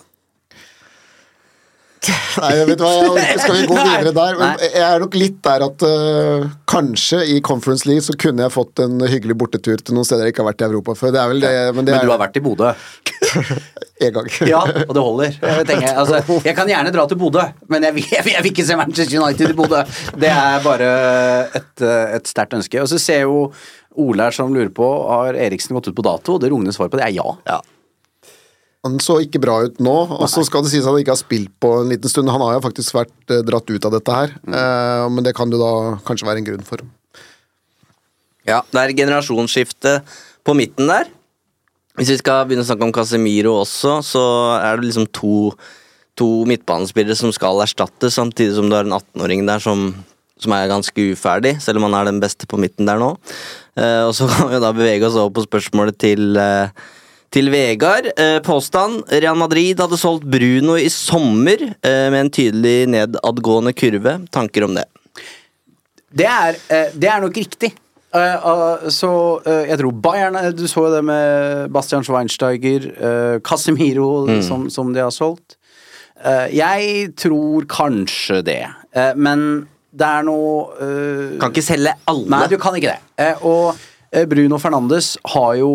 Nei, vet du hva, jeg, skal vi gå videre der? Men jeg er nok litt der at uh, kanskje i Conference League så kunne jeg fått en hyggelig bortetur til noen steder jeg ikke har vært i Europa før. Det er vel det, men det Men du er har vært i Bodø. en gang. Ja, og det holder. Jeg, tenker, altså, jeg kan gjerne dra til Bodø, men jeg vil, jeg, vil, jeg vil ikke se Manchester United i Bodø. Det er bare et, eh, et sterkt ønske. Og så ser jeg jo Ole som lurer på har Eriksen gått ut på dato. Det rungende svaret på det er ja. Han så ikke bra ut nå, og så skal det sies at han ikke har spilt på en liten stund. Han har jo faktisk vært eh, dratt ut av dette her, eh, men det kan jo da kanskje være en grunn for. Ja, det er generasjonsskifte på midten der. Hvis vi skal begynne å snakke om Casemiro også, så er det liksom to, to midtbanespillere som skal erstattes, samtidig som du har en 18-åring der som, som er ganske uferdig, selv om han er den beste på midten der nå. Eh, og så kan vi da bevege oss over på spørsmålet til eh, til Vegard. Eh, påstand. Real Madrid hadde solgt Bruno i sommer med en tydelig nedadgående kurve. Tanker om det? Det er, det er nok riktig. Ah, så jeg tror Bayern Du så jo det med Bastian Schweinsteiger, Casemiro, Mm. som, som de har solgt. Jeg tror kanskje det, men det er noe uh, Kan ikke selge alle. Nei, du kan ikke det. Eh, og eh, Bruno Fernandes har jo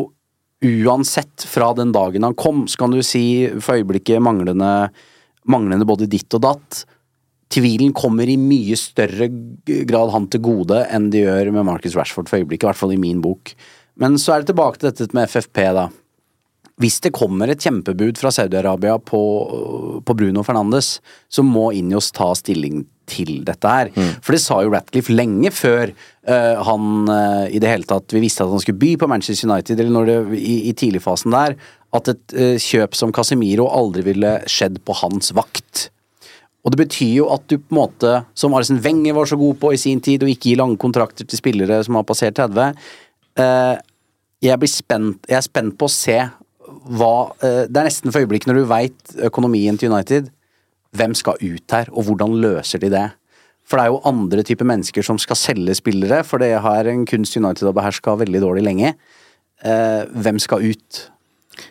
uansett fra den dagen han kom, så kan du si for øyeblikket manglende, manglende både ditt og datt. Tvilen kommer i mye større grad han til gode enn de gjør med Marcus Rashford for øyeblikket, i hvert fall i min bok. Men så er det tilbake til dette med FFP, da. Hvis det kommer et kjempebud fra Saudi-Arabia på, på Bruno Fernandes, så må Injos ta stilling til dette her. For det sa jo Ratcliffe lenge før uh, han uh, i det hele tatt Vi visste at han skulle by på Manchester United, eller når det, i, i tidligfasen der, at et uh, kjøp som Casemiro aldri ville skjedd på hans vakt. Og det betyr jo at du på en måte, som Arsen Wenger var så god på i sin tid, å ikke gi lange kontrakter til spillere som har passert 30 eh, jeg, blir spent, jeg er spent på å se hva eh, Det er nesten for øyeblikket når du veit økonomien til United, hvem skal ut her, og hvordan løser de det? For det er jo andre typer mennesker som skal selge spillere, for det har en kunst United har beherska veldig dårlig lenge. Eh, hvem skal ut?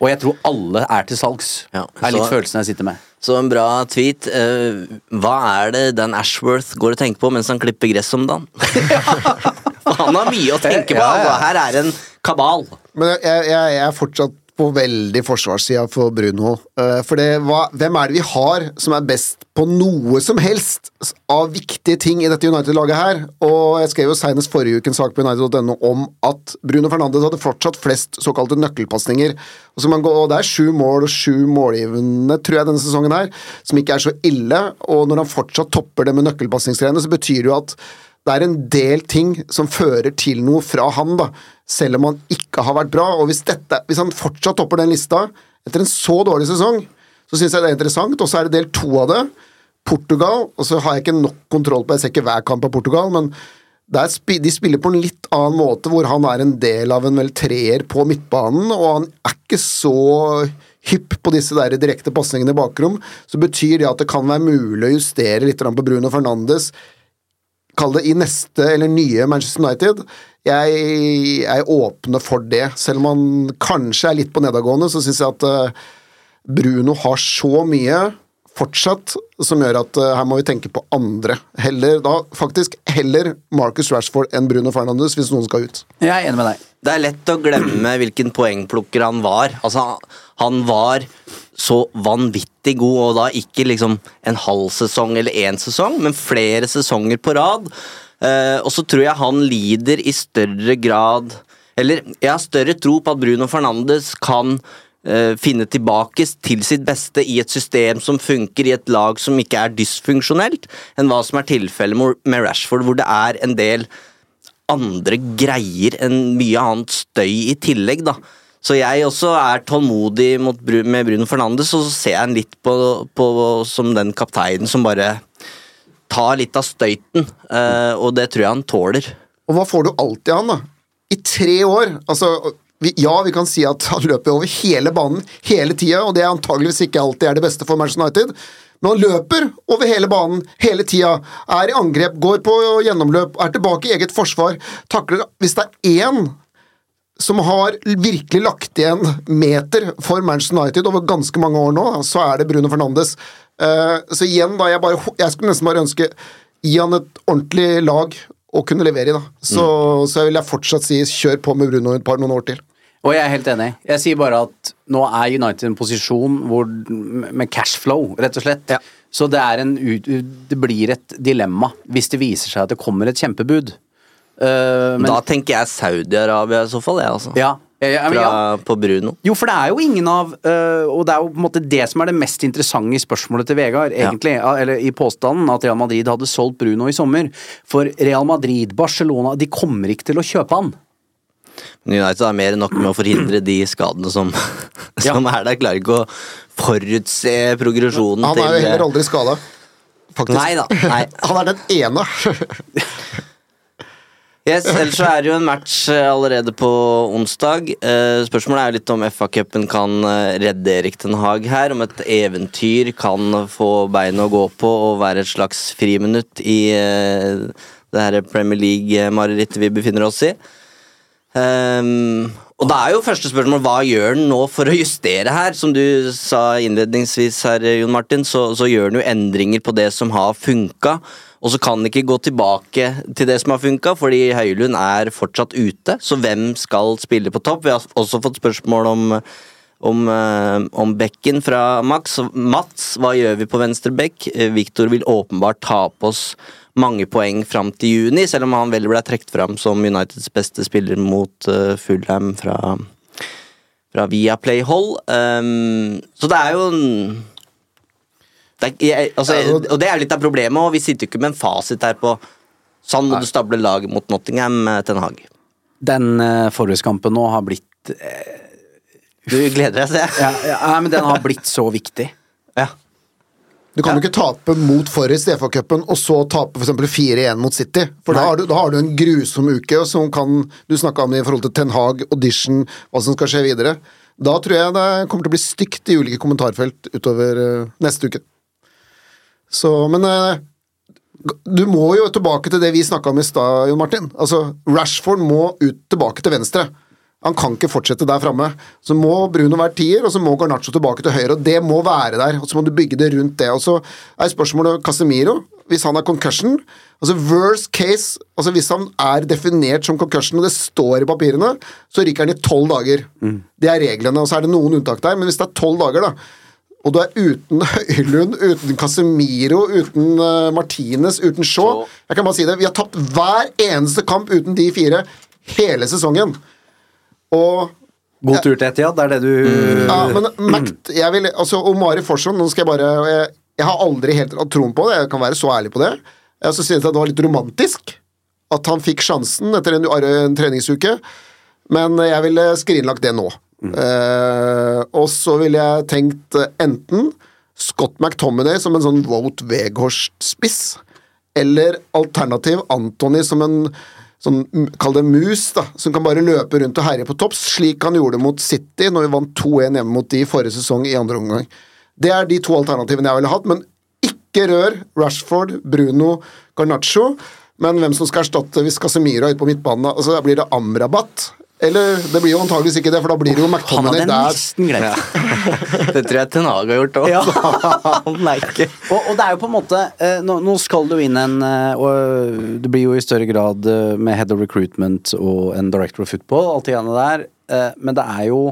Og jeg tror alle er til salgs. Ja, er litt følelsen jeg sitter med. Så en bra tweet. Eh, hva er det Dan Ashworth går og tenker på mens han klipper gress om dagen? Han har mye å tenke på. Ja, ja. Altså. Her er en kabal. Men jeg, jeg, jeg er fortsatt på veldig forsvarssida for Bruno. Eh, For det, hva, hvem er det vi har som er best på noe som helst av viktige ting i dette United-laget her? Og jeg skrev jo senest forrige uke en sak på United.no om at Bruno Fernandes hadde fortsatt flest såkalte nøkkelpasninger. Og, og det er sju mål og sju målgivende, tror jeg, denne sesongen her, som ikke er så ille. Og når han fortsatt topper det med nøkkelpasningsgreiene, så betyr det jo at det er en del ting som fører til noe fra han, da, selv om han ikke har vært bra. Og hvis, dette, hvis han fortsatt topper den lista etter en så dårlig sesong, så syns jeg det er interessant. Og så er det del to av det. Portugal. Og så har jeg ikke nok kontroll på Jeg ser ikke hver kamp av Portugal, men der de spiller på en litt annen måte, hvor han er en del av en vel treer på midtbanen, og han er ikke så hypp på disse der direkte pasningene i bakrom, så betyr det at det kan være mulig å justere litt på Bruno Fernandes kall det i neste eller nye Manchester United. Jeg er åpne for det. Selv om han kanskje er litt på nedadgående, så syns jeg at eh, Bruno har så mye fortsatt som gjør at uh, her må vi tenke på andre. Heller da faktisk heller Marcus Rashford enn Bruno Fernandes hvis noen skal ut. Jeg er enig med deg. Det er lett å glemme hvilken poengplukker han var. Altså, han var så vanvittig god, og da ikke liksom en halv sesong eller én sesong, men flere sesonger på rad. Uh, og så tror jeg han lider i større grad Eller jeg har større tro på at Bruno Fernandes kan finne tilbake til sitt beste i et system som funker i et lag som ikke er dysfunksjonelt, enn hva som er tilfellet med Rashford, hvor det er en del andre greier enn mye annet støy i tillegg, da. Så jeg også er tålmodig mot, med Bruno Fernandes, og så ser jeg han litt på, på som den kapteinen som bare tar litt av støyten, eh, og det tror jeg han tåler. Og hva får du alltid av han, da? I tre år. Altså, vi, ja, vi kan si at han løper over hele banen hele tida, og det er antageligvis ikke alltid er det beste for Manchester United. Men han løper over hele banen hele tida. Er i angrep, går på gjennomløp, er tilbake i eget forsvar. Takler Hvis det er én som har virkelig lagt igjen meter for Manchester United over ganske mange år nå, så er det Bruno Fernandes. Eh, så igjen, da, jeg, bare, jeg skulle nesten bare ønske Gi han et ordentlig lag å kunne levere i, da. Så, så vil jeg fortsatt si kjør på med Bruno et par noen år til. Og jeg er helt enig. Jeg sier bare at nå er United i en posisjon hvor, med cashflow, rett og slett. Så det, en, det blir et dilemma hvis det viser seg at det kommer et kjempebud. Uh, men, Da tenker jeg Saudi-Arabia i så fall, jeg, altså. ja, ja, ja, men ja. På Bruno. Jo, for det er jo ingen av uh, Og det er jo på en måte det som er det mest interessante i spørsmålet til Vegard, egentlig. ja, Eller i påstanden at Real Madrid hadde solgt Bruno i sommer. For Real Madrid, Barcelona, de kommer ikke til å kjøpe han. Men United har mer enn nok med å forhindre de skadene som, som er der. Klarer ikke å forutse progresjonen Han er jo heller aldri skada, faktisk. Nei da. Nei. Han er den ene. Yes, ellers så er det jo en match eh, allerede på onsdag. Eh, spørsmålet er jo litt om FA-cupen kan eh, redde Erik Den Haag her. Om et eventyr kan få bein å gå på og være et slags friminutt i eh, det her Premier League-marerittet vi befinner oss i. Ehm, og da er jo første spørsmål hva gjør den nå for å justere her? Som du sa innledningsvis her, Jon Martin, så, så gjør den jo endringer på det som har funka. Og så kan den ikke gå tilbake til det som har funka, fordi Høylund er fortsatt ute. Så hvem skal spille på topp? Vi har også fått spørsmål om om, eh, om bekken fra Max. Mats, hva gjør vi på venstre bekk? Viktor vil åpenbart ta på oss mange poeng fram til juni, selv om han vel ble trukket fram som Uniteds beste spiller mot uh, Fulham fra, fra Viaplay-hold. Um, så det er jo en det er, jeg, altså, Og det er litt av problemet, og vi sitter jo ikke med en fasit her på Sånn må du stable laget mot Nottingham, eh, Ten Hag. Den uh, forhåndskampen nå har blitt uh, Du gleder deg, ser jeg. ja, ja, men den har blitt så viktig. Ja. Du kan jo ikke tape mot Forrest i FA-cupen og så tape eksempel 4-1 mot City. For da har, du, da har du en grusom uke som kan Du snakka om det i forhold til Ten Hag, audition, hva som skal skje videre. Da tror jeg det kommer til å bli stygt i ulike kommentarfelt utover eh, neste uke. Så, men eh, du må jo tilbake til det vi snakka om i stad, Jon Martin. Altså, Rashford må ut tilbake til venstre. Han kan ikke fortsette der framme. Så må Bruno være tier, og så må Garnaccio tilbake til høyre. og Det må være der, og så må du bygge det rundt det. Og så er spørsmålet Casemiro, hvis han er concussion altså Worst case, altså hvis han er definert som concussion, og det står i papirene, så ryker han i tolv dager. Det er reglene, og så er det noen unntak der, men hvis det er tolv dager, da og du er uten Høylund, uten Casemiro, uten uh, Martinez, uten Shaw Jeg kan bare si det, Vi har tapt hver eneste kamp uten de fire hele sesongen. Og God tur til Etiad, det er det du ja, men Mact, jeg vil, altså Omari Forsson, nå skal jeg bare jeg, jeg har aldri helt hatt troen på det, jeg kan være så ærlig på det. Jeg synes at det var litt romantisk at han fikk sjansen etter en, en treningsuke, men jeg ville skrinlagt det nå. Eh, og så ville jeg tenkt eh, enten Scott McTominay som en sånn Wout Weghorst-spiss, eller alternativ Antony som en sånn, kall det mus, da, som kan bare løpe rundt og herje på topps, slik han gjorde mot City når vi vant 2-1 hjemme mot de forrige sesong i andre omgang. Det er de to alternativene jeg ville hatt, men ikke rør Rashford, Bruno, Garnaccio. Men hvem som skal erstatte hvis Casemiro er ute på midtbanen, da? altså, blir det Amrabat? Eller det blir jo antageligvis ikke det, for da blir det jo McTominay der. Han hadde nesten glemt. Det tror jeg Ten Hag har gjort òg. Ja. Og, og det er jo på en måte eh, nå, nå skal du inn en eh, Og det blir jo i større grad eh, med head of recruitment og en director of football, alt det greiene der. eh, men det er jo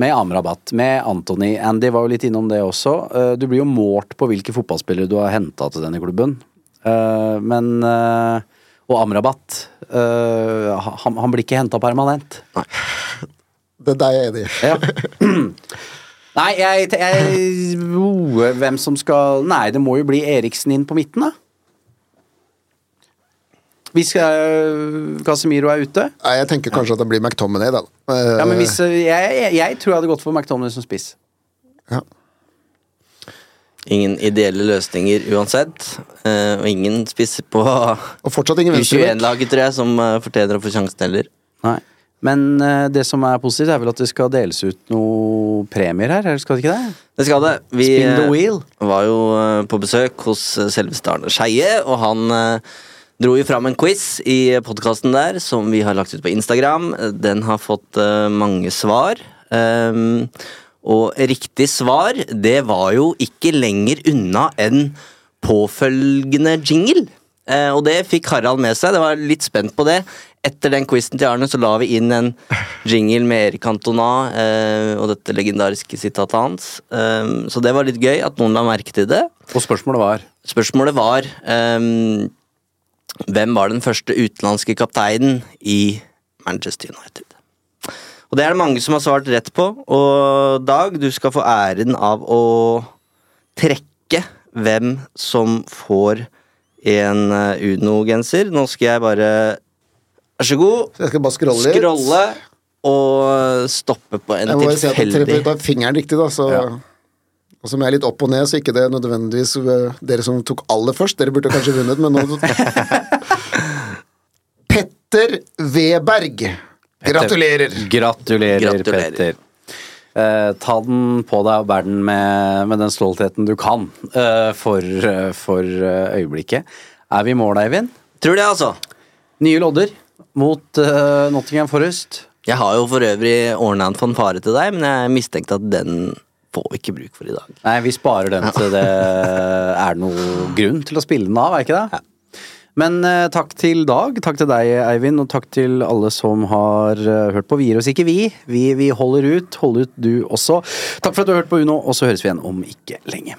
med Amrabat, med Anthony Andy var jo litt innom det også. eh, du blir jo målt på hvilke fotballspillere du har henta til denne klubben. Eh, men eh, Og Amrabat uh, han, han blir ikke henta permanent. Nei. Det er er jeg enig i. Ja. Nei, jeg, jeg oh, Hvem som skal Nei, det må jo bli Eriksen inn på midten, da. Hvis Casemiro er ute. Nei, jeg tenker kanskje at det blir McTominay, da. Eh, Ja, men hvis, eh, jeg, jeg, jeg tror jeg hadde gått for McTominay som spiss. Ingen ideelle løsninger uansett. eh, og ingen spisser på Og fortsatt ingen. U21-laget, tror jeg, som eh, fortjener å få sjansen heller. Nei. Men eh, det som er positivt, er vel at det skal deles ut noen premier her, eller skal det ikke det? Det skal det. Vi Spin the wheel. var jo på besøk hos selveste Arne Skeie, og han dro jo fram en quiz i podkasten der som vi har lagt ut på Instagram. Den har fått mange svar. Um, og riktig svar, det var jo ikke lenger unna enn påfølgende jingle. Eh, og det fikk Harald med seg. Det var litt spent på det. Etter den quizen til Arne så la vi inn en jingle med Erik Cantona eh, og dette legendariske sitatet hans. Eh, så det var litt gøy at noen la merke til det. Og spørsmålet var Spørsmålet var ehm, Hvem var den første utenlandske kapteinen i Manchester United? Og det er det mange som har svart rett på, og Dag, du skal få æren av å trekke hvem som får en eh, Uno-genser. Nå skal jeg bare Vær så god. Jeg skal bare scrolle litt. Scrolle og stoppe på en Jeg må si at jeg tilfeldig treffer fingeren riktig, da, så Og som jeg er litt opp og ned, så ikke det nødvendigvis øh, dere som tok aller først. Dere burde kanskje vunnet, men nå Petter Weberg. Gratulerer. Gratulerer, Gratulerer. Petter. Eh, ta den på deg og bær den med, med den stoltheten du kan eh, for, eh, for eh, øyeblikket. Er vi i mål, Eivind? Tror det, altså. Nye lodder mot eh, Nottingham Forest. Jeg har jo for øvrig ordna en fanfare til deg, men jeg mistenkte at den får vi ikke bruk for i dag. Nei, vi sparer den til det er noe grunn til å spille den av, er ikke det? Men eh, takk til Dag, takk til deg Eivind, og takk til alle som har eh, hørt på. Vi gir oss ikke, vi. Vi, vi holder ut. Hold ut, du også. Takk for at du har hørt på Uno, og så høres vi igjen om ikke lenge.